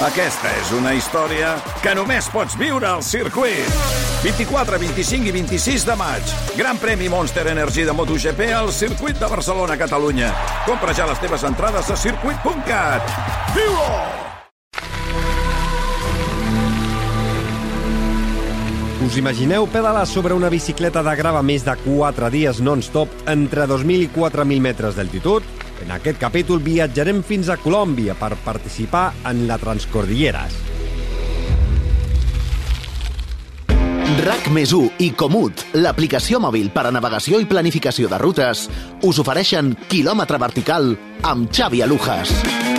Aquesta és una història que només pots viure al circuit. 24, 25 i 26 de maig. Gran premi Monster Energy de MotoGP al circuit de Barcelona, Catalunya. Compra ja les teves entrades a circuit.cat. Viu-ho! Us imagineu pedalar sobre una bicicleta de grava més de 4 dies non-stop entre 2.000 i 4.000 metres d'altitud? En aquest capítol viatjarem fins a Colòmbia per participar en la Transcordilleres. RAC més i Comut, l'aplicació mòbil per a navegació i planificació de rutes, us ofereixen quilòmetre vertical amb Xavi Alujas.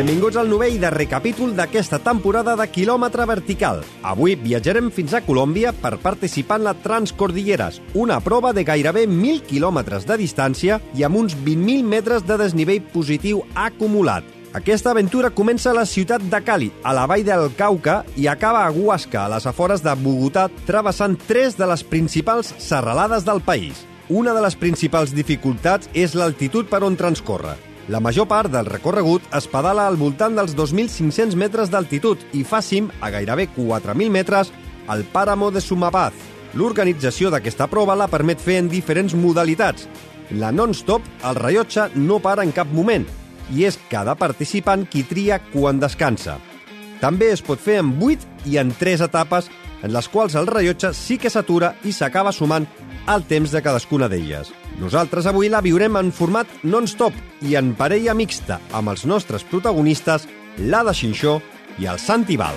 Benvinguts al novell de recapítol d'aquesta temporada de quilòmetre vertical. Avui viatjarem fins a Colòmbia per participar en la Transcordilleres, una prova de gairebé 1.000 quilòmetres de distància i amb uns 20.000 metres de desnivell positiu acumulat. Aquesta aventura comença a la ciutat de Cali, a la vall del Cauca, i acaba a Huasca, a les afores de Bogotà, travessant tres de les principals serralades del país. Una de les principals dificultats és l'altitud per on transcorre. La major part del recorregut es pedala al voltant dels 2.500 metres d'altitud i fa cim a gairebé 4.000 metres al pàramo de Sumapaz. L'organització d'aquesta prova la permet fer en diferents modalitats. La non-stop, el rellotge no para en cap moment i és cada participant qui tria quan descansa. També es pot fer en 8 i en 3 etapes en les quals el rellotge sí que s'atura i s'acaba sumant el temps de cadascuna d'elles. Nosaltres avui la viurem en format non-stop i en parella mixta amb els nostres protagonistes, l'Ada Xinxó i el Santi Val.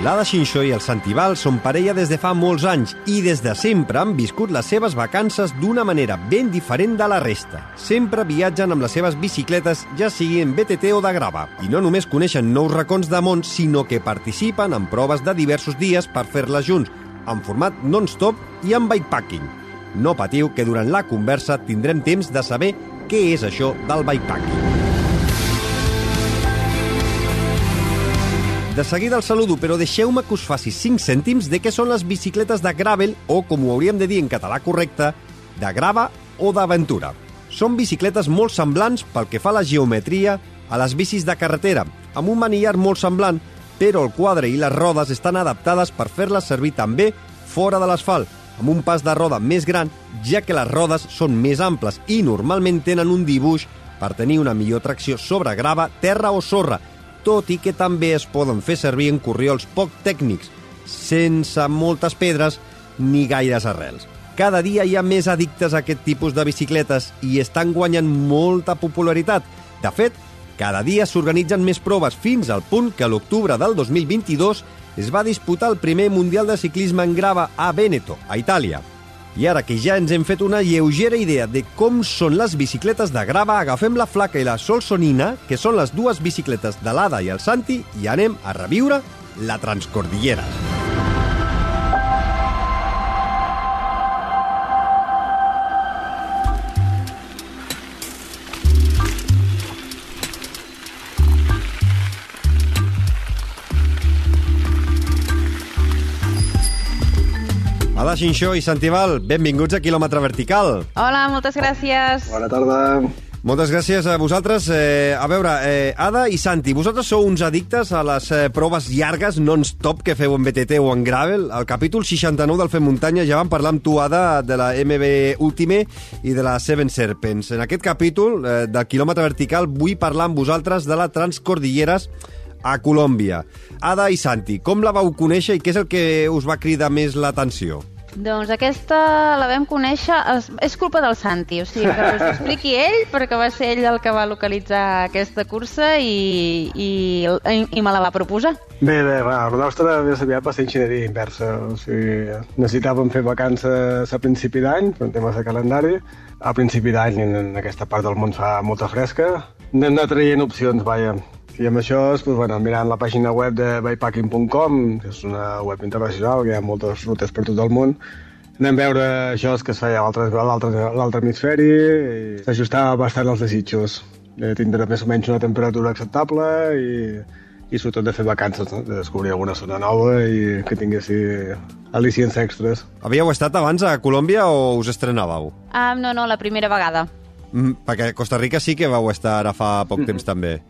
L'Ada Xinxó i el Santival són parella des de fa molts anys i des de sempre han viscut les seves vacances d'una manera ben diferent de la resta. Sempre viatgen amb les seves bicicletes, ja sigui en BTT o de grava. I no només coneixen nous racons de món, sinó que participen en proves de diversos dies per fer-les junts, en format non-stop i en bikepacking. No patiu que durant la conversa tindrem temps de saber què és això del bikepacking. De seguida el saludo, però deixeu-me que us faci 5 cèntims de què són les bicicletes de gravel, o, com ho hauríem de dir en català correcte, de grava o d'aventura. Són bicicletes molt semblants pel que fa a la geometria a les bicis de carretera, amb un manillar molt semblant, però el quadre i les rodes estan adaptades per fer-les servir també fora de l'asfalt, amb un pas de roda més gran, ja que les rodes són més amples i normalment tenen un dibuix per tenir una millor tracció sobre grava, terra o sorra, tot i que també es poden fer servir en corriols poc tècnics, sense moltes pedres ni gaires arrels. Cada dia hi ha més addictes a aquest tipus de bicicletes i estan guanyant molta popularitat. De fet, cada dia s'organitzen més proves fins al punt que l'octubre del 2022 es va disputar el primer Mundial de Ciclisme en grava a Veneto, a Itàlia. I ara que ja ens hem fet una lleugera idea de com són les bicicletes de grava, agafem la flaca i la solsonina, que són les dues bicicletes de l'Ada i el Santi, i anem a reviure la Transcordillera. Xinxó i Santival, benvinguts a Quilòmetre Vertical. Hola, moltes gràcies. Bona tarda. Moltes gràcies a vosaltres. Eh, a veure, eh, Ada i Santi, vosaltres sou uns addictes a les eh, proves llargues non-stop que feu en BTT o en Gravel. Al capítol 69 del Fem Muntanya ja vam parlar amb tu, Ada, de la MB Ultime i de la Seven Serpents. En aquest capítol eh, del quilòmetre vertical vull parlar amb vosaltres de la Transcordilleres a Colòmbia. Ada i Santi, com la vau conèixer i què és el que us va cridar més l'atenció? Doncs aquesta la vam conèixer... És, culpa del Santi, o sigui, que us expliqui ell, perquè va ser ell el que va localitzar aquesta cursa i, i, i me la va proposar. Bé, bé, va, la nostra més aviat va ser enginyeria inversa. O sigui, necessitàvem fer vacances a principi d'any, per temes de calendari. A principi d'any, en aquesta part del món fa molta fresca. Anem anar traient opcions, vaja. I amb això, doncs, bueno, mirant la pàgina web de bikepacking.com, que és una web internacional, que hi ha moltes rutes per tot el món, anem a veure això que es feia a l'altre hemisferi i s'ajustava bastant als desitjos. Eh, tindre més o menys una temperatura acceptable i, i sobretot de fer vacances, no? de descobrir alguna zona nova i que tinguessi al·licients extras. Havíeu estat abans a Colòmbia o us estrenàveu? Um, no, no, la primera vegada. Mm, perquè a Costa Rica sí que vau estar ara fa poc temps també.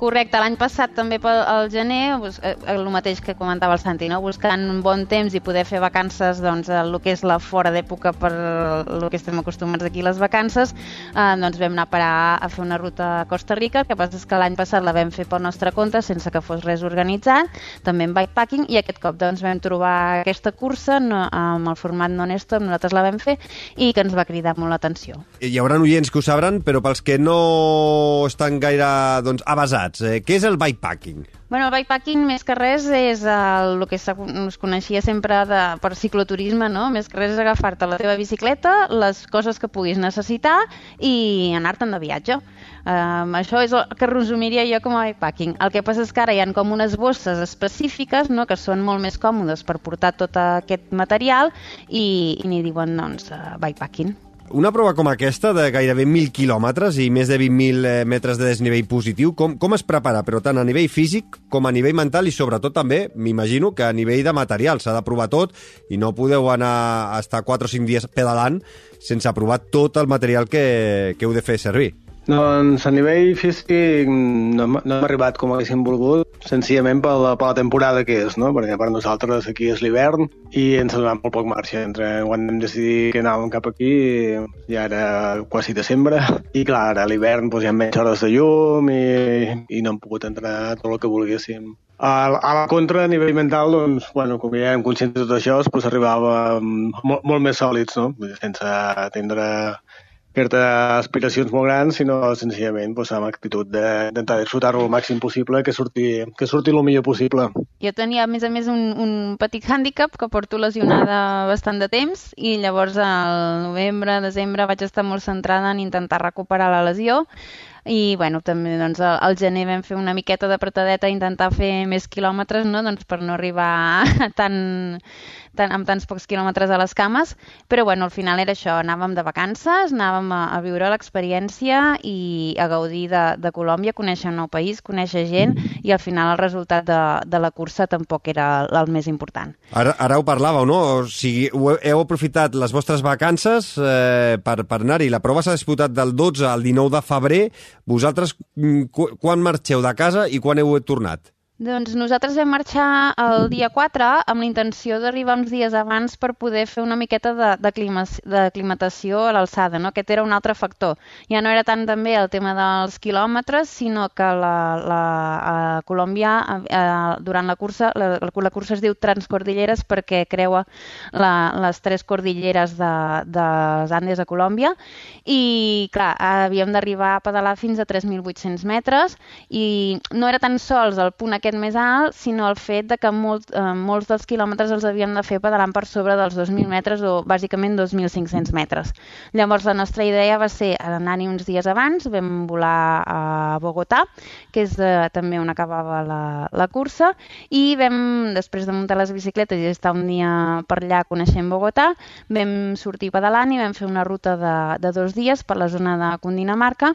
Correcte, l'any passat també al gener, eh, el mateix que comentava el Santi, no? buscant bon temps i poder fer vacances doncs, el que és la fora d'època per el que estem acostumats aquí les vacances, eh, doncs vam anar a parar a fer una ruta a Costa Rica, el que passa és que l'any passat la vam fer pel nostre compte sense que fos res organitzat, també en bikepacking, i aquest cop doncs, vam trobar aquesta cursa no, amb el format non-stop, nosaltres la vam fer, i que ens va cridar molt l'atenció. Hi haurà oients que ho sabran, però pels que no estan gaire doncs, avasats, eh, què és el bikepacking? Bueno, el bikepacking més que res és el, el que es coneixia sempre de, per cicloturisme, no? Més que res és agafar-te la teva bicicleta, les coses que puguis necessitar i anar-te'n de viatge. Um, això és el que resumiria jo com a bikepacking. El que passa és que ara hi ha com unes bosses específiques no? que són molt més còmodes per portar tot aquest material i, i n'hi diuen doncs, uh, bikepacking. Una prova com aquesta, de gairebé 1.000 quilòmetres i més de 20.000 eh, metres de desnivell positiu, com, com es prepara? Però tant a nivell físic com a nivell mental i sobretot també, m'imagino, que a nivell de material s'ha de provar tot i no podeu anar a estar 4 o 5 dies pedalant sense provar tot el material que, que heu de fer servir. Doncs a nivell físic no, no hem arribat com haguéssim volgut, senzillament per la, per la temporada que és, no? perquè per nosaltres aquí és l'hivern i ens ha donat molt poc marge. Entre quan hem decidit que anàvem cap aquí ja era quasi desembre i clar, a l'hivern doncs, hi ha menys hores de llum i, i no hem pogut entrenar tot el que volguéssim. A, a la contra, a nivell mental, doncs, bueno, com ja hem conscients de tot això, doncs arribàvem molt, molt més sòlids, no? Sense tindre fer-te aspiracions molt grans, sinó senzillament doncs, amb actitud d'intentar disfrutar-ho el màxim possible, que surti, que surti el millor possible. Jo tenia, a més a més, un, un petit hàndicap que porto lesionada bastant de temps i llavors al novembre, desembre vaig estar molt centrada en intentar recuperar la lesió i bueno, també doncs, al, gener vam fer una miqueta d'apretadeta a intentar fer més quilòmetres no? doncs, per no arribar tan, tan, amb tants pocs quilòmetres a les cames, però bueno, al final era això, anàvem de vacances, anàvem a, a viure l'experiència i a gaudir de, de Colòmbia, conèixer un nou país, conèixer gent i al final el resultat de, de la cursa tampoc era el, el més important. Ara, ara ho parlàveu, no? O sigui, heu aprofitat les vostres vacances eh, per, per anar-hi. La prova s'ha disputat del 12 al 19 de febrer. Vosaltres, mm, qu quan marxeu de casa i quan heu tornat? Doncs nosaltres vam marxar el dia 4 amb la intenció d'arribar uns dies abans per poder fer una miqueta de, de, clima, de climatació a l'alçada, no? Aquest era un altre factor. Ja no era tant també el tema dels quilòmetres, sinó que la, la, a Colòmbia, eh, durant la cursa, la, la cursa es diu Transcordilleres perquè creua la, les tres cordilleres de, de les Andes a Colòmbia i, clar, havíem d'arribar a pedalar fins a 3.800 metres i no era tan sols el punt aquest més alt, sinó el fet de que molt, eh, molts dels quilòmetres els havíem de fer pedalant per sobre dels 2.000 metres o bàsicament 2.500 metres. Llavors la nostra idea va ser anar-hi uns dies abans, vam volar a Bogotà, que és eh, també on acabava la, la cursa, i vam, després de muntar les bicicletes i estar un dia per allà coneixent Bogotà, vam sortir pedalant i vam fer una ruta de, de dos dies per la zona de Cundinamarca,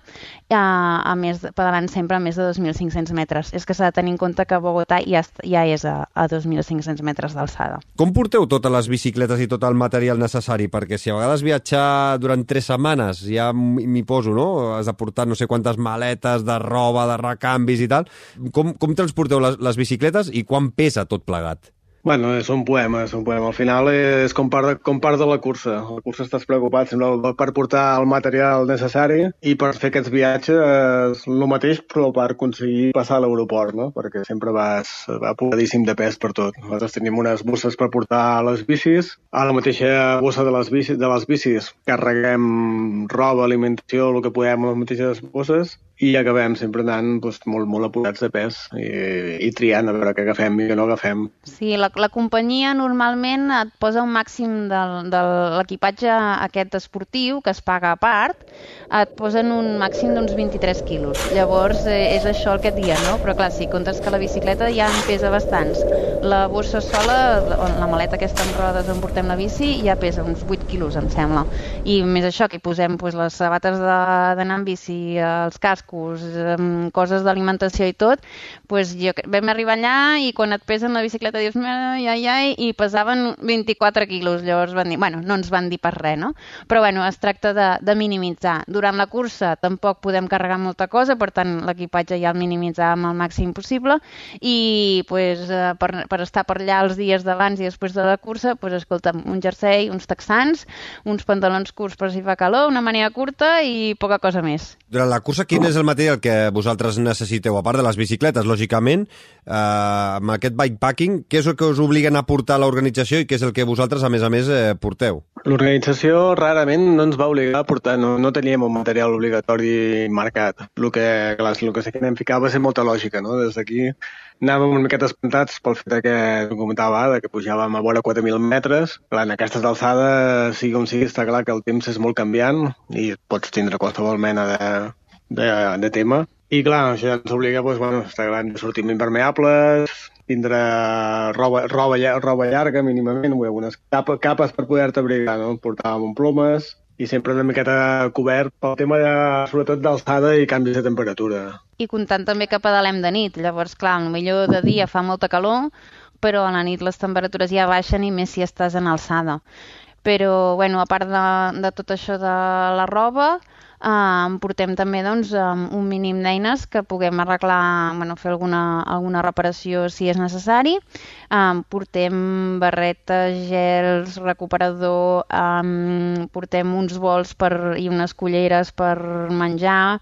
a, a més, pedalant sempre a més de 2.500 metres. És que s'ha de tenir en compte que Bogotà ja, ja és a, a 2.500 metres d'alçada. Com porteu totes les bicicletes i tot el material necessari? Perquè si a vegades viatjar durant tres setmanes, ja m'hi poso, no? Has de portar no sé quantes maletes de roba, de recanvis i tal. Com, com transporteu les, les bicicletes i quan pesa tot plegat? Bueno, és un poema, és un poema. Al final és com part de, com part de la cursa. La cursa estàs preocupat sempre per portar el material necessari i per fer aquests viatges el mateix però per aconseguir passar a l'aeroport, no? Perquè sempre vas, va apuradíssim de pes per tot. Nosaltres tenim unes bosses per portar les bicis. A la mateixa bossa de les bicis, de les bicis carreguem roba, alimentació, el que podem a les mateixes bosses i acabem sempre anant doncs, molt, molt apurats de pes i, i triant a veure què agafem i què no agafem. Sí, la, la companyia normalment et posa un màxim del, de l'equipatge aquest esportiu, que es paga a part, et posen un màxim d'uns 23 quilos. Llavors eh, és això el que et diuen, no? Però clar, si comptes que la bicicleta ja en pesa bastants. La bossa sola, la, la maleta aquesta amb rodes on portem la bici, ja pesa uns 8 quilos, em sembla. I més això, que hi posem pues, les sabates d'anar amb bici, els cascos, cascos, coses d'alimentació i tot, pues jo, vam arribar allà i quan et pesen la bicicleta dius, ai, ai, ai, i pesaven 24 quilos. Llavors van dir, bueno, no ens van dir per res, no? Però bueno, es tracta de, de minimitzar. Durant la cursa tampoc podem carregar molta cosa, per tant l'equipatge ja el minimitzàvem al màxim possible i pues, eh, per, per estar per allà els dies d'abans i després de la cursa, pues, escolta, un jersei, uns texans, uns pantalons curts per si fa calor, una mania curta i poca cosa més. Durant la cursa, quin és el material que vosaltres necessiteu, a part de les bicicletes, lògicament, eh, amb aquest bikepacking, què és el que us obliguen a portar l'organització i què és el que vosaltres, a més a més, eh, porteu? L'organització rarament no ens va obligar a portar, no, no teníem un material obligatori marcat. El que, clar, el que sí que anem ficar va ser molta lògica, no? Des d'aquí anàvem una miqueta espantats pel fet que comentava de que pujàvem a vora 4.000 metres. Clar, en aquestes alçades, sigui com sigui, està clar que el temps és molt canviant i pots tindre qualsevol mena de, de, de tema. I clar, això ens obliga, doncs, bueno, està clar, de sortir impermeables, tindre roba, roba, roba llarga mínimament, unes capes, capes per poder-te abrigar, no? Portàvem plomes, i sempre una miqueta cobert pel tema, de, sobretot, d'alçada i canvis de temperatura. I comptant també que pedalem de nit. Llavors, clar, millor de dia fa molta calor, però a la nit les temperatures ja baixen i més si estàs en alçada. Però, bueno, a part de, de tot això de la roba, eh, portem també doncs, un mínim d'eines que puguem arreglar, bueno, fer alguna, alguna reparació si és necessari. Eh, portem barretes, gels, recuperador, eh, portem uns bols per, i unes culleres per menjar,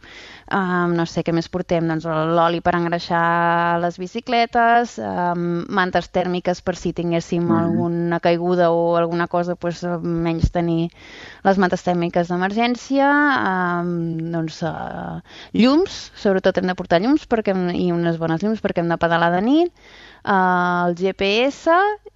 Um, no sé què més portem, doncs l'oli per engreixar les bicicletes, um, mantes tèrmiques per si tinguéssim mm. alguna caiguda o alguna cosa, doncs, menys tenir les mantes tèrmiques d'emergència, um, doncs uh, llums, sobretot hem de portar llums perquè, i unes bones llums perquè hem de pedalar de nit, uh, el GPS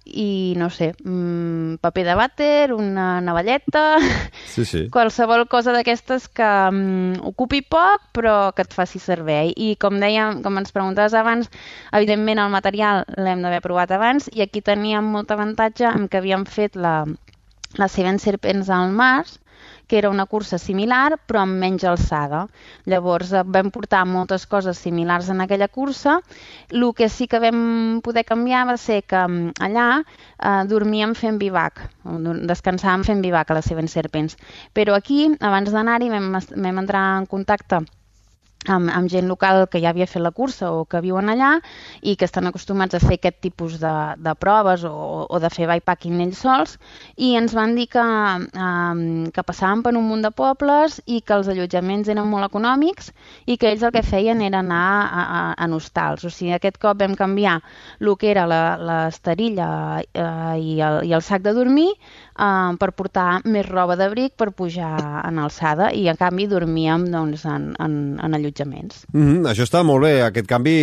i, no sé, mm, paper de vàter, una navalleta, sí, sí. qualsevol cosa d'aquestes que mm, ocupi poc però que et faci servei. I com dèiem, com ens preguntaves abans, evidentment el material l'hem d'haver provat abans i aquí teníem molt avantatge en que havíem fet la, la Seven Serpents al març que era una cursa similar però amb menys alçada. Llavors eh, vam portar moltes coses similars en aquella cursa. El que sí que vam poder canviar va ser que mm, allà eh, dormíem fent bivac, descansàvem fent bivac a les Seven Serpents. Però aquí, abans d'anar-hi, vam, vam entrar en contacte amb, amb gent local que ja havia fet la cursa o que viuen allà i que estan acostumats a fer aquest tipus de, de proves o, o de fer bikepacking ells sols i ens van dir que, um, que passaven per un munt de pobles i que els allotjaments eren molt econòmics i que ells el que feien era anar a, a, a hostals. O sigui, aquest cop vam canviar el que era l'esterilla eh, i, el, i el sac de dormir eh, per portar més roba d'abric per pujar en alçada i en canvi dormíem doncs, en, en, en allotjaments. Mm -hmm, això està molt bé, aquest canvi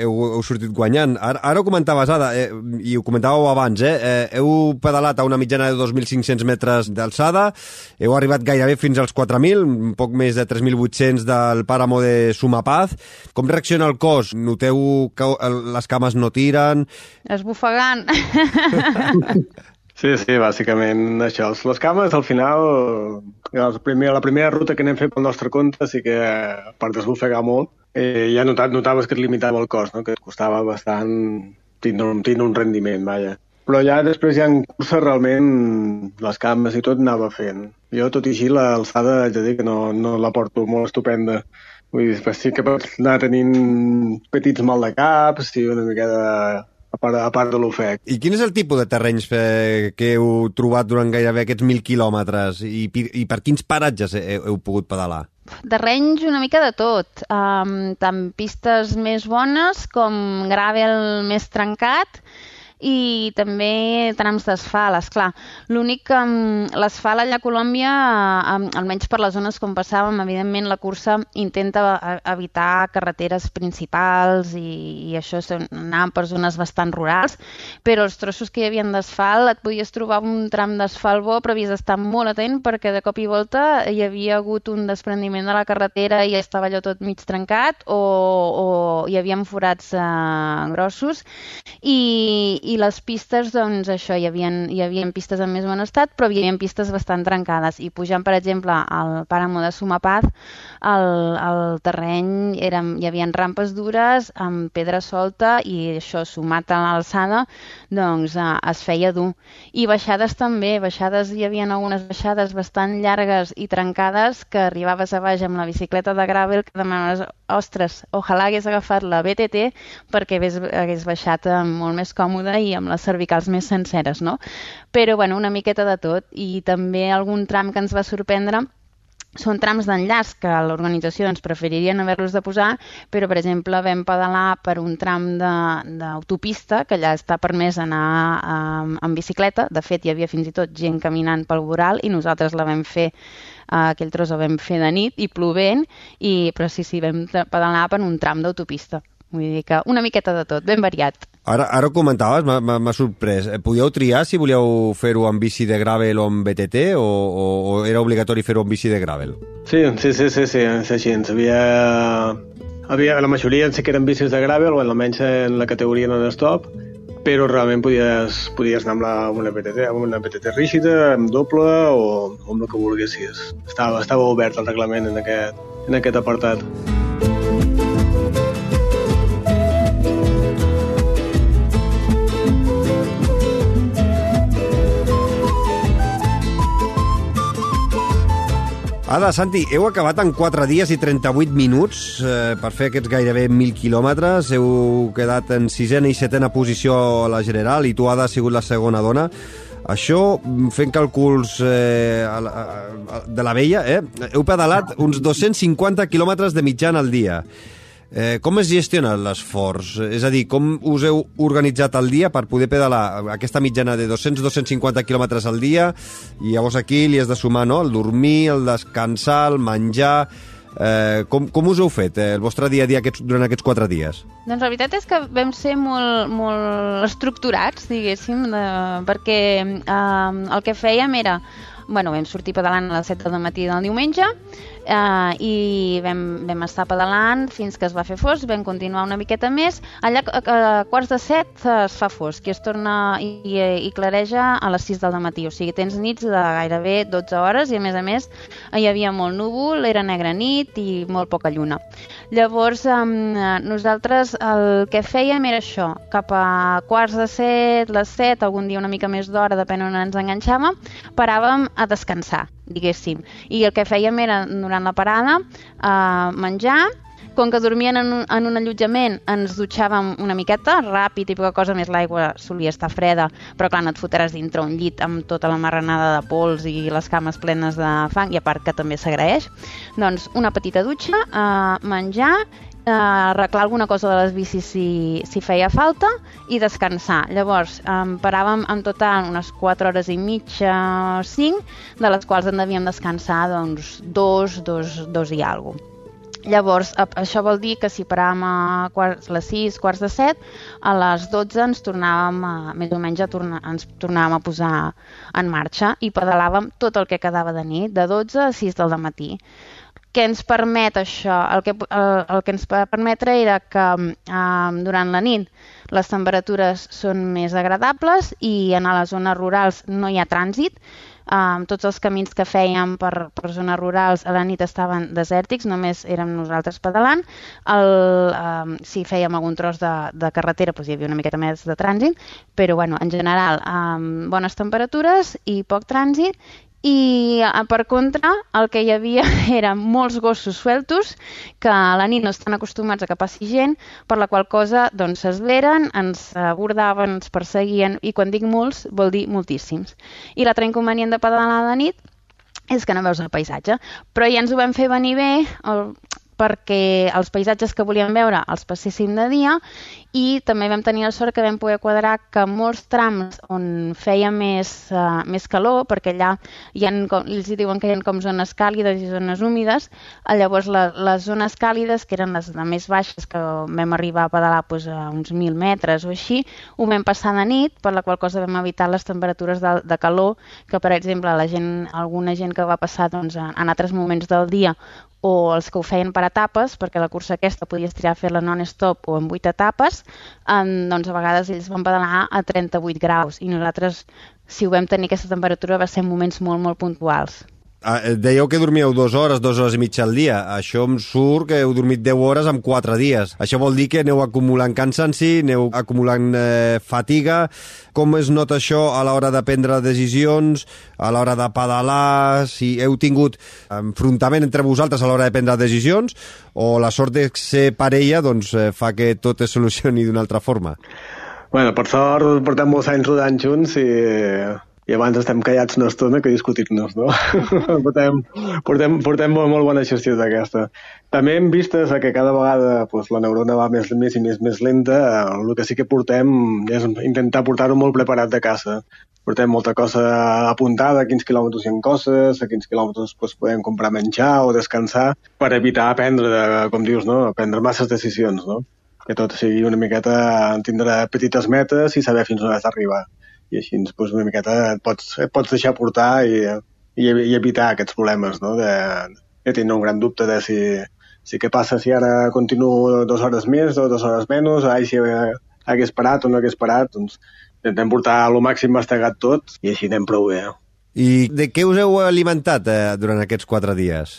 heu, heu sortit guanyant. Ara, ara ho comentaves, Ada, eh, i ho comentàveu abans, eh, eh, heu pedalat a una mitjana de 2.500 metres d'alçada, heu arribat gairebé fins als 4.000, un poc més de 3.800 del pàramo de Sumapaz. Com reacciona el cos? Noteu que les cames no tiren? Esbufegant. Sí, sí, bàsicament això. Les cames, al final, el primer, la primera ruta que anem fet pel nostre compte, sí que, per desbufegar molt, eh, ja notat, notaves que et limitava el cos, no? que et costava bastant tindre un, tindre un rendiment, vaja. Però ja després, ja en cursa, realment, les cames i tot anava fent. Jo, tot i així, l'alçada, haig de dir que no, no la porto molt estupenda. Vull dir, sí que pots anar tenint petits mal de cap, sí, una mica de a part, a part de l'ofec. I quin és el tipus de terrenys que, heu trobat durant gairebé aquests mil quilòmetres i, i per quins paratges heu, heu pogut pedalar? Terrenys una mica de tot, um, tant pistes més bones com gravel més trencat, i també trams d'asfalt, esclar. L'únic que l'asfalt allà a Colòmbia, almenys per les zones com passàvem, evidentment la cursa intenta evitar carreteres principals i, i això anar per zones bastant rurals, però els trossos que hi havia d'asfalt et podies trobar un tram d'asfalt bo, però havies d'estar molt atent perquè de cop i volta hi havia hagut un desprendiment de la carretera i estava allò tot mig trencat o, o hi havia forats eh, grossos i, i les pistes, doncs això, hi havia, hi havia pistes en més bon estat, però hi havia pistes bastant trencades. I pujant, per exemple, al pàramo de Sumapaz, el, el terreny era, hi havia rampes dures amb pedra solta i això, sumat a l'alçada, doncs eh, es feia dur. I baixades també, baixades, hi havia algunes baixades bastant llargues i trencades que arribaves a baix amb la bicicleta de gravel que demanaves, ostres, ojalà hagués agafat la BTT perquè hagués, hagués baixat eh, molt més còmode i amb les cervicals més senceres, no? Però, bueno, una miqueta de tot i també algun tram que ens va sorprendre són trams d'enllaç que l'organització doncs, preferirien haver-los de posar, però, per exemple, vam pedalar per un tram d'autopista, que allà està permès anar um, en bicicleta. De fet, hi havia fins i tot gent caminant pel voral i nosaltres la vam fer uh, aquell tros el vam fer de nit i plovent, i, però sí, sí, vam pedalar per un tram d'autopista. Vull dir que una miqueta de tot, ben variat. Ara, ara ho comentaves, m'ha sorprès. Eh, podíeu triar si volíeu fer-ho amb bici de gravel o amb BTT o, o, o era obligatori fer-ho amb bici de gravel? Sí, sí, sí, sí, sí, és així. Havia, havia, la majoria sí que eren bicis de gravel, o almenys en la categoria non-stop, però realment podies, podies anar amb, la, amb una BTT, amb una BTT rígida, amb doble o, o amb el que volguessis. Estava, estava obert el reglament en aquest, en aquest apartat. Ada, Santi, heu acabat en 4 dies i 38 minuts eh, per fer aquests gairebé 1.000 quilòmetres. Heu quedat en sisena i setena posició a la general i tu, Ada, ha sigut la segona dona. Això, fent càlculs eh, a la, a, de la vella, eh, heu pedalat uns 250 quilòmetres de mitjana al dia. Eh, com es gestiona l'esforç? És a dir, com us heu organitzat el dia per poder pedalar aquesta mitjana de 200-250 quilòmetres al dia i llavors aquí li has de sumar no? el dormir, el descansar, el menjar... Eh, com, com us heu fet eh, el vostre dia a dia aquests, durant aquests quatre dies? Doncs la veritat és que vam ser molt, molt estructurats, diguéssim, de, perquè eh, el que fèiem era bueno, vam sortir pedalant a les 7 del matí del diumenge eh, i vam, vam estar pedalant fins que es va fer fosc, vam continuar una miqueta més. Allà a, a quarts de 7 es fa fosc i es torna i, i, i clareja a les 6 del matí. O sigui, tens nits de gairebé 12 hores i a més a més hi havia molt núvol, era negra nit i molt poca lluna. Llavors, eh, nosaltres el que fèiem era això, cap a quarts de 7, les 7, algun dia una mica més d'hora, depèn on ens enganxàvem, paràvem a descansar diguéssim. I el que fèiem era, durant la parada, eh, menjar, com que dormien en un, en un allotjament, ens dutxàvem una miqueta, ràpid i poca cosa més, l'aigua solia estar freda, però clar, no et fotràs dintre un llit amb tota la marranada de pols i les cames plenes de fang, i a part que també s'agraeix. Doncs una petita dutxa, eh, menjar eh, arreglar alguna cosa de les bicis si, si feia falta i descansar. Llavors, eh, paràvem en total unes 4 hores i mitja, 5, de les quals en devíem descansar doncs, dos, dos, dos i alguna cosa. Llavors, això vol dir que si paràvem a quarts, les 6, quarts de 7, a les 12 ens tornàvem, a, més o menys a torna, ens tornàvem a posar en marxa i pedalàvem tot el que quedava de nit, de 12 a 6 del matí què ens permet això? El que, el, el que ens va permetre era que um, durant la nit les temperatures són més agradables i en les zones rurals no hi ha trànsit. Um, tots els camins que fèiem per, per zones rurals a la nit estaven desèrtics, només érem nosaltres pedalant. El, um, si fèiem algun tros de, de carretera doncs hi havia una miqueta més de trànsit, però bueno, en general um, bones temperatures i poc trànsit i eh, per contra el que hi havia eren molts gossos sueltos que a la nit no estan acostumats a que passi gent, per la qual cosa doncs s'esveren, ens abordaven, ens perseguien i quan dic molts vol dir moltíssims. I l'altre inconvenient de pedalar de nit és que no veus el paisatge, però ja ens ho vam fer venir bé, el, perquè els paisatges que volíem veure els passéssim de dia i també vam tenir la sort que vam poder quadrar que molts trams on feia més, uh, més calor, perquè allà hi ha, ells diuen que hi ha com zones càlides i zones húmides, eh, llavors la, les zones càlides, que eren les de més baixes, que vam arribar a pedalar doncs, a uns 1.000 metres o així, ho vam passar de nit, per la qual cosa vam evitar les temperatures de, de calor, que per exemple la gent, alguna gent que va passar doncs, en altres moments del dia o els que ho feien per etapes, perquè la cursa aquesta podies triar a fer-la non-stop o en 8 etapes, um, doncs a vegades ells van pedalar a 38 graus i nosaltres, si ho vam tenir aquesta temperatura, va ser en moments molt, molt puntuals. Ah, eh, dèieu que dormíeu dues hores, dues hores i mitja al dia. Això em surt que heu dormit 10 hores en 4 dies. Això vol dir que aneu acumulant cansanci, aneu acumulant eh, fatiga. Com es nota això a l'hora de prendre decisions, a l'hora de pedalar, si heu tingut enfrontament entre vosaltres a l'hora de prendre decisions, o la sort de ser parella doncs, eh, fa que tot es solucioni d'una altra forma? Bueno, per sort portem molts anys rodant junts i i abans estem callats una estona que discutir-nos, no? portem, portem, portem molt, molt bona gestió d'aquesta. També hem vist que cada vegada pues, la neurona va més, més i més, més lenta. El que sí que portem és intentar portar-ho molt preparat de casa. Portem molta cosa apuntada, a quins quilòmetres hi ha coses, a quins quilòmetres pues, podem comprar menjar o descansar, per evitar prendre, com dius, no? prendre masses decisions, no? que tot sigui una miqueta tindre petites metes i saber fins on has d'arribar i així doncs, una miqueta et pots, et pots deixar portar i, i, i evitar aquests problemes, no? de, de tenir un gran dubte de si, si què passa si ara continuo dues hores més o dues hores menys, ai, si hagués parat o no hagués parat, doncs intentem portar al màxim mastegat tot i així anem prou bé. I de què us heu alimentat eh, durant aquests quatre dies?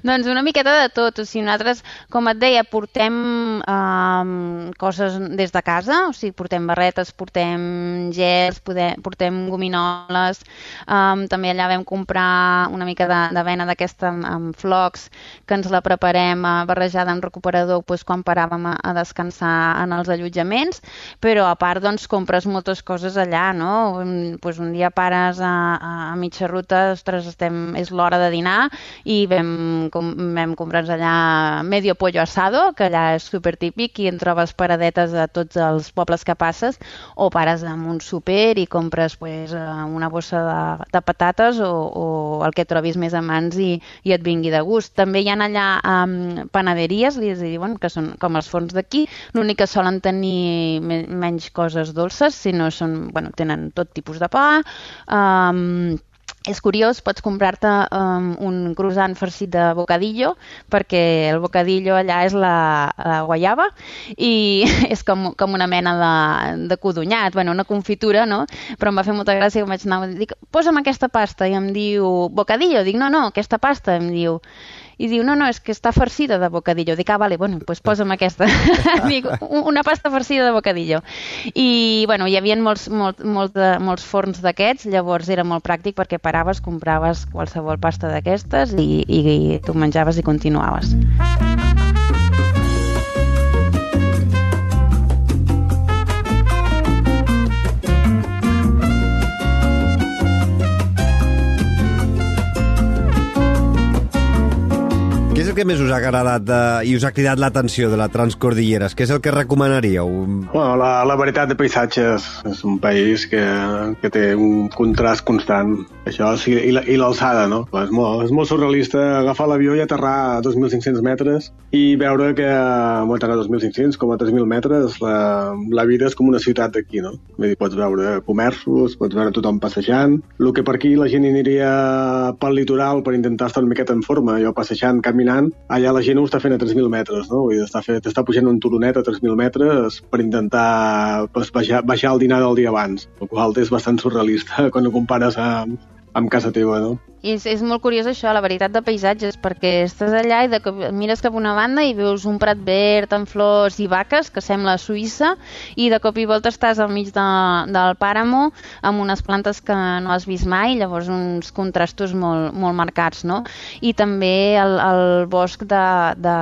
Doncs una miqueta de tot. O sigui, nosaltres, com et deia, portem eh, coses des de casa, o sigui, portem barretes, portem gels, portem gominoles, eh, també allà vam comprar una mica d'avena d'aquesta amb, amb flocs, que ens la preparem eh, barrejada amb recuperador doncs, quan paràvem a, a descansar en els allotjaments, però a part doncs, compres moltes coses allà, no? Pues un dia pares a, a mitja ruta, ostres, estem, és l'hora de dinar i vam, com, vam comprar allà medio pollo asado, que allà és super típic i en trobes paradetes a tots els pobles que passes, o pares amb un super i compres pues, eh, una bossa de, de patates o, o el que trobis més a mans i, i et vingui de gust. També hi ha allà um, panaderies, li diuen, que són com els forns d'aquí, l'únic que solen tenir me menys coses dolces, sinó són, bueno, tenen tot tipus de pa, um, és curiós, pots comprar-te um, un croissant farcit de bocadillo, perquè el bocadillo allà és la, la guayaba i és com, com una mena de, de codonyat, bueno, una confitura, no? Però em va fer molta gràcia que vaig anar dic, posa'm aquesta pasta, i em diu, bocadillo? Dic, no, no, aquesta pasta, em diu, i diu, no, no, és que està farcida de bocadillo. Dic, ah, vale, bueno, doncs pues posa'm aquesta. Dic, una pasta farcida de bocadillo. I, bueno, hi havia molts, molt, molt de, molts forns d'aquests, llavors era molt pràctic perquè paraves, compraves qualsevol pasta d'aquestes i, i, i tu menjaves i continuaves. Què el que més us ha agradat de, i us ha cridat l'atenció de la Transcordilleres? Què és el que recomanaríeu? Bueno, la, la veritat de paisatges és un país que, que té un contrast constant. Això sí, i l'alçada, no? És molt, és molt surrealista agafar l'avió i aterrar a 2.500 metres i veure que, a 2.500 com a 3.000 metres, la, la vida és com una ciutat d'aquí, no? Vull dir, pots veure comerços, pots veure tothom passejant. El que per aquí la gent aniria pel litoral per intentar estar una miqueta en forma, jo passejant, caminant, caminant, allà la gent ho està fent a 3.000 metres, no? Vull dir, està, fet, està pujant un turonet a 3.000 metres per intentar pues, baixar, baixar el dinar del dia abans, el qual és bastant surrealista quan ho compares amb, amb casa teva, no? I és, és molt curiós això, la veritat de paisatges, perquè estàs allà i de, mires cap una banda i veus un prat verd amb flors i vaques, que sembla Suïssa, i de cop i volta estàs al mig de, del pàramo amb unes plantes que no has vist mai, llavors uns contrastos molt, molt marcats, no? I també el, el bosc de, de,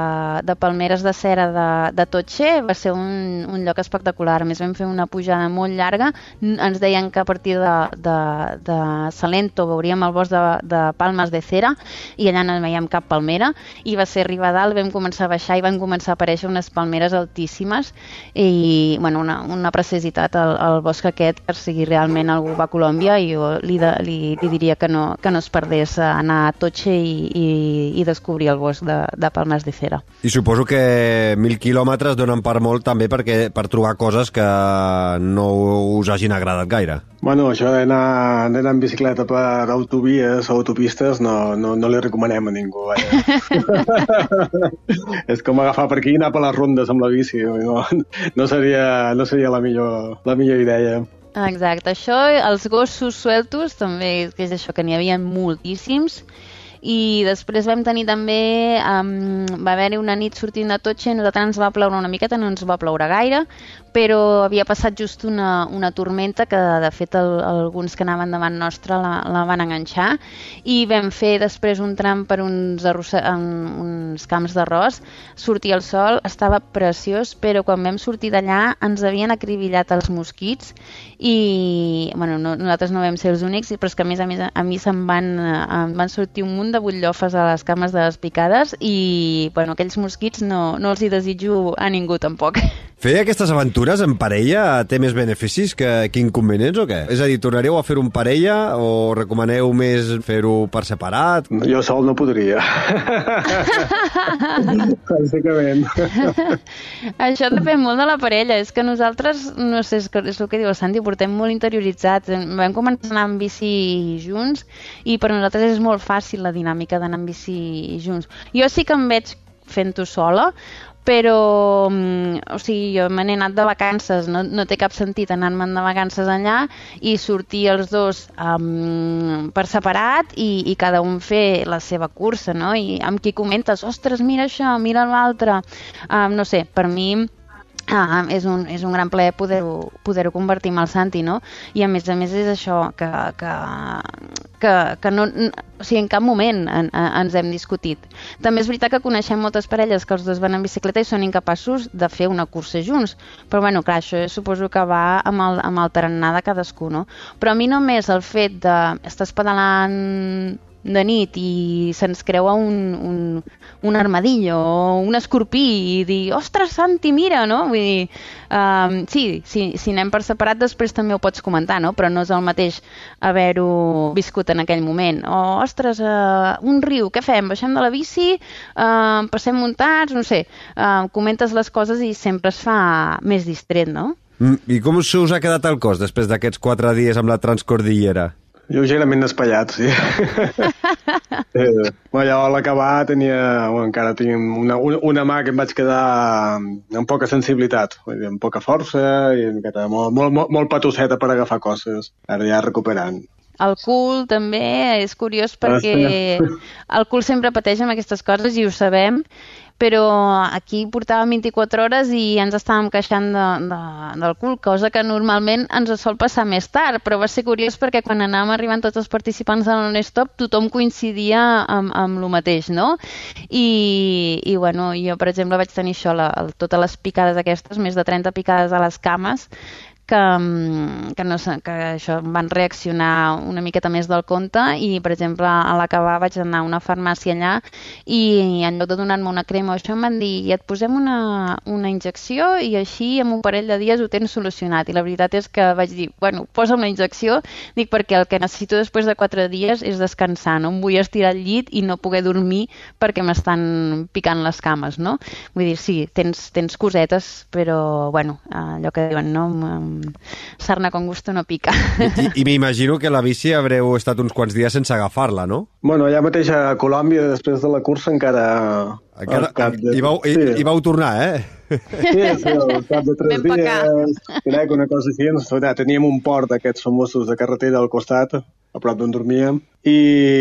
de palmeres de cera de, de Totxe va ser un, un lloc espectacular. A més, vam fer una pujada molt llarga, ens deien que a partir de, de, de Salento veuríem el bosc de, de palmes de cera i allà no veiem cap palmera i va ser arribar a dalt, vam començar a baixar i van començar a aparèixer unes palmeres altíssimes i bueno, una, una preciositat al, al bosc aquest per si realment algú va a Colòmbia i jo li, de, li, li diria que no, que no es perdés anar a Totxe i, i, i descobrir el bosc de, de palmes de cera. I suposo que mil quilòmetres donen per molt també perquè per trobar coses que no us hagin agradat gaire. Bueno, això d'anar en bicicleta per autovies o autopistes no, no, no li recomanem a ningú. és com agafar per aquí i anar per les rondes amb la bici. No, no, seria, no seria la millor, la millor idea. Exacte, això, els gossos sueltos, també, que és això, que n'hi havia moltíssims, i després vam tenir també, um, va haver-hi una nit sortint de Totxe, nosaltres ens va ploure una miqueta, no ens va ploure gaire, però havia passat just una, una tormenta que de fet el, alguns que anaven davant nostre la, la van enganxar. I vam fer després un tram per uns, arrossa, uns camps d'arròs, sortia el sol, estava preciós, però quan vam sortir d'allà ens havien acribillat els mosquits i bueno, no, nosaltres no vam ser els únics, però és que a més a més a mi se'm van, em van sortir un munt de butllofes a les cames de les picades i bueno, aquells mosquits no, no els hi desitjo a ningú tampoc. Fer aquestes aventures en parella té més beneficis que, que inconvenients o què? És a dir, tornareu a fer-ho en parella o recomaneu més fer-ho per separat? Jo sol no podria. Bàsicament. Això depèn molt de la parella. És que nosaltres, no sé, és, que és el que diu el Santi, portem molt interioritzats. Vam començar a anar amb bici junts i per nosaltres és molt fàcil la dinàmica d'anar amb bici junts. Jo sí que em veig fent-ho sola, però mm, o sigui, jo me n'he anat de vacances, no, no té cap sentit anar-me'n de vacances allà i sortir els dos um, per separat i, i cada un fer la seva cursa, no? I amb qui comentes, ostres, mira això, mira l'altre, um, no sé, per mi Ah, és, un, és un gran plaer poder-ho poder, convertir en el Santi, no? I a més a més és això, que, que, que, que no, o sigui, en cap moment en, en, ens hem discutit. També és veritat que coneixem moltes parelles que els dos van en bicicleta i són incapaços de fer una cursa junts, però bueno, clar, això suposo que va amb el, amb el tarannà de cadascú, no? Però a mi només el fet de estàs pedalant de nit i se'ns creua un, un, un armadillo o un escorpí i dir, ostres, Santi, mira, no? Vull dir, um, sí, sí, si anem per separat després també ho pots comentar, no? Però no és el mateix haver-ho viscut en aquell moment. O, ostres, uh, un riu, què fem? Baixem de la bici, uh, passem muntats, no sé, uh, comentes les coses i sempre es fa més distret, no? Mm, I com se us ha quedat el cos després d'aquests quatre dies amb la transcordillera? Lleugerament despallat, sí. eh, bueno, a l'acabar tenia, bueno, encara tinc una, una, una mà que em vaig quedar amb poca sensibilitat, vull dir, amb poca força i miqueta, molt, molt, molt, molt patosseta per agafar coses. Ara ja recuperant. El cul també és curiós perquè el cul sempre pateix amb aquestes coses i ho sabem però aquí portàvem 24 hores i ens estàvem queixant de, de, del cul, cosa que normalment ens sol passar més tard, però va ser curiós perquè quan anàvem arribant tots els participants de l'Onestop tothom coincidia amb, amb el mateix, no? I, i bueno, jo, per exemple, vaig tenir això, la, totes les picades aquestes, més de 30 picades a les cames, que, mm, que, no, que això van reaccionar una miqueta més del compte i, per exemple, a l'acabar vaig anar a una farmàcia allà i en lloc de donar-me una crema o això em van dir i et posem una, una injecció i així en un parell de dies ho tens solucionat. I la veritat és que vaig dir, bueno, posa'm la injecció, dic perquè el que necessito després de quatre dies és descansar, no em vull estirar al llit i no poder dormir perquè m'estan picant les cames, no? Vull dir, sí, tens, tens cosetes, però, bueno, allò que diuen, no? Sarna con gusto no pica. I, i m'imagino que la bici haureu estat uns quants dies sense agafar-la, no? Bueno, allà mateix a Colòmbia, després de la cursa, encara... encara de... hi, vau, sí. hi, hi vau tornar, eh? Sí, sí, al cap de tres dies, crec, una cosa així, ens, ja, teníem un port d'aquests famosos de carretera al costat, a prop d'on dormíem, i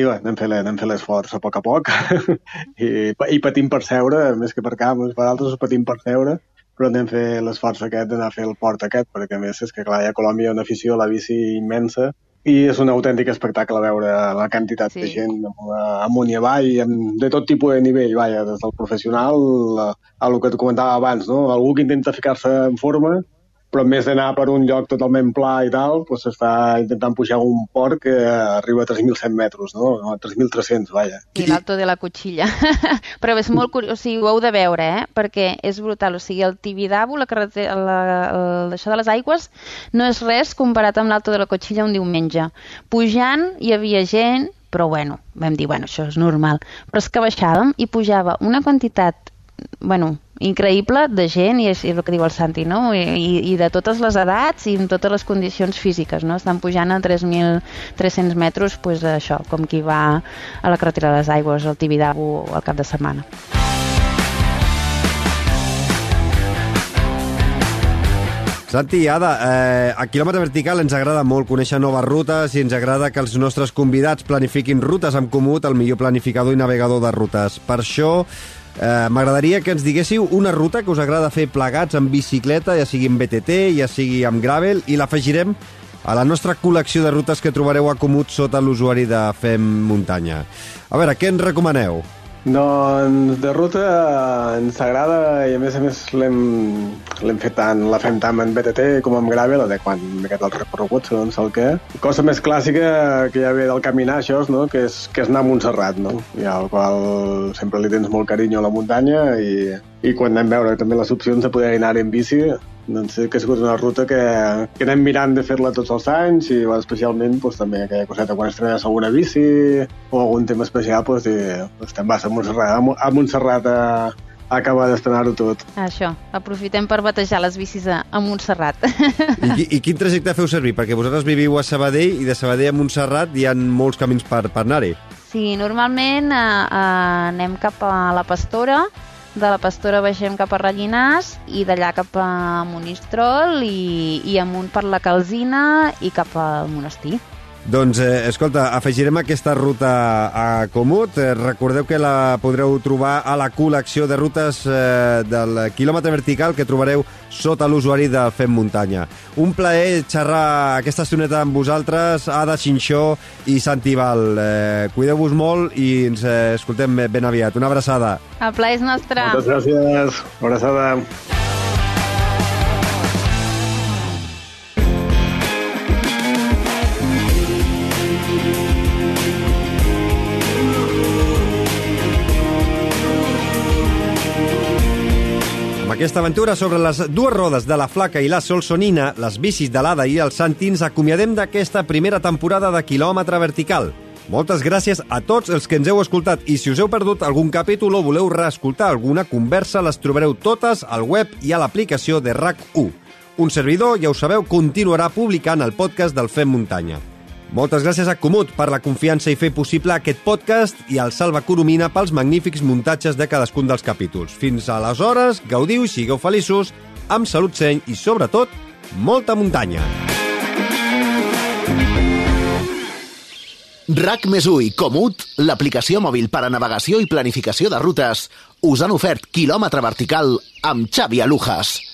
bé, anem fent l'esforç a poc a poc, I, i patim per seure, més que per camp, per altres patim per seure, però anem a fer l'esforç aquest d'anar a fer el port aquest, perquè a més és que clar, hi ha a Colòmbia una afició a la bici immensa i és un autèntic espectacle veure la quantitat sí. de gent amunt i avall, de tot tipus de nivell, vaja, des del professional a, a el que et comentava abans, no? algú que intenta ficar-se en forma però més d'anar per un lloc totalment pla i tal, doncs s'està intentant pujar un port que arriba a 3.100 metres, no? A 3.300, vaja. I l'alto de la cotxilla. però és molt curiós, o sigui, ho heu de veure, eh? Perquè és brutal, o sigui, el Tibidabo, la carretera, la, el, això de les aigües, no és res comparat amb l'alto de la cotxilla un diumenge. Pujant hi havia gent, però bueno, vam dir, bueno, això és normal. Però és que baixàvem i pujava una quantitat bueno, increïble de gent, i és, és el que diu el Santi, no? I, i de totes les edats i en totes les condicions físiques, no? Estan pujant a 3.300 metres, pues, això, com qui va a la carretera de les Aigües, al Tibidabo, al cap de setmana. Santi, Ada, eh, a quilòmetre vertical ens agrada molt conèixer noves rutes i ens agrada que els nostres convidats planifiquin rutes amb Comut, el millor planificador i navegador de rutes. Per això, eh, m'agradaria que ens diguéssiu una ruta que us agrada fer plegats amb bicicleta, ja sigui amb BTT, ja sigui amb gravel, i l'afegirem a la nostra col·lecció de rutes que trobareu a Comut sota l'usuari de Fem Muntanya. A veure, què ens recomaneu? Doncs de ruta ens agrada i a més a més l'hem fet tant, la fem tant en BTT com en Gravel, quan aquest el recorregut, segons el que. Cosa més clàssica que ja ve del caminar, això, no? que, és, que és anar a Montserrat, no? I al qual sempre li tens molt carinyo a la muntanya i, i quan anem a veure també les opcions de poder anar en bici, doncs sí que ha sigut una ruta que, que anem mirant de fer-la tots els anys i bueno, especialment doncs, també aquella coseta quan estrenes alguna bici o algun tema especial doncs, i, doncs te'n vas a Montserrat, a Montserrat a, a acabar d'estrenar-ho tot. Això, aprofitem per batejar les bicis a, a Montserrat. I, I quin trajecte feu servir? Perquè vosaltres viviu a Sabadell i de Sabadell a Montserrat hi ha molts camins per, per anar-hi. Sí, normalment eh, eh, anem cap a la Pastora, de la Pastora baixem cap a Rellinars i d'allà cap a Monistrol i, i amunt per la Calzina i cap al monestir. Doncs, eh, escolta, afegirem aquesta ruta a Comut. Eh, recordeu que la podreu trobar a la col·lecció de rutes eh, del quilòmetre vertical que trobareu sota l'usuari de Fem Muntanya. Un plaer xerrar aquesta estoneta amb vosaltres, Ada Xinxó i Santi Val. Eh, Cuideu-vos molt i ens eh, escoltem ben aviat. Una abraçada. El plaer és nostre. Moltes gràcies. Abraçada. Aquesta aventura sobre les dues rodes de la Flaca i la Solsonina, les bicis de l'Ada i el Santi, ens acomiadem d'aquesta primera temporada de quilòmetre vertical. Moltes gràcies a tots els que ens heu escoltat i si us heu perdut algun capítol o voleu reescoltar alguna conversa, les trobareu totes al web i a l'aplicació de RAC1. Un servidor, ja ho sabeu, continuarà publicant el podcast del Fem Muntanya. Moltes gràcies a Comut per la confiança i fer possible aquest podcast i al Salva Coromina pels magnífics muntatges de cadascun dels capítols. Fins aleshores, gaudiu i sigueu feliços, amb salut seny i, sobretot, molta muntanya. RAC més i Comut, l'aplicació mòbil per a navegació i planificació de rutes, us han ofert quilòmetre vertical amb Xavi Alujas.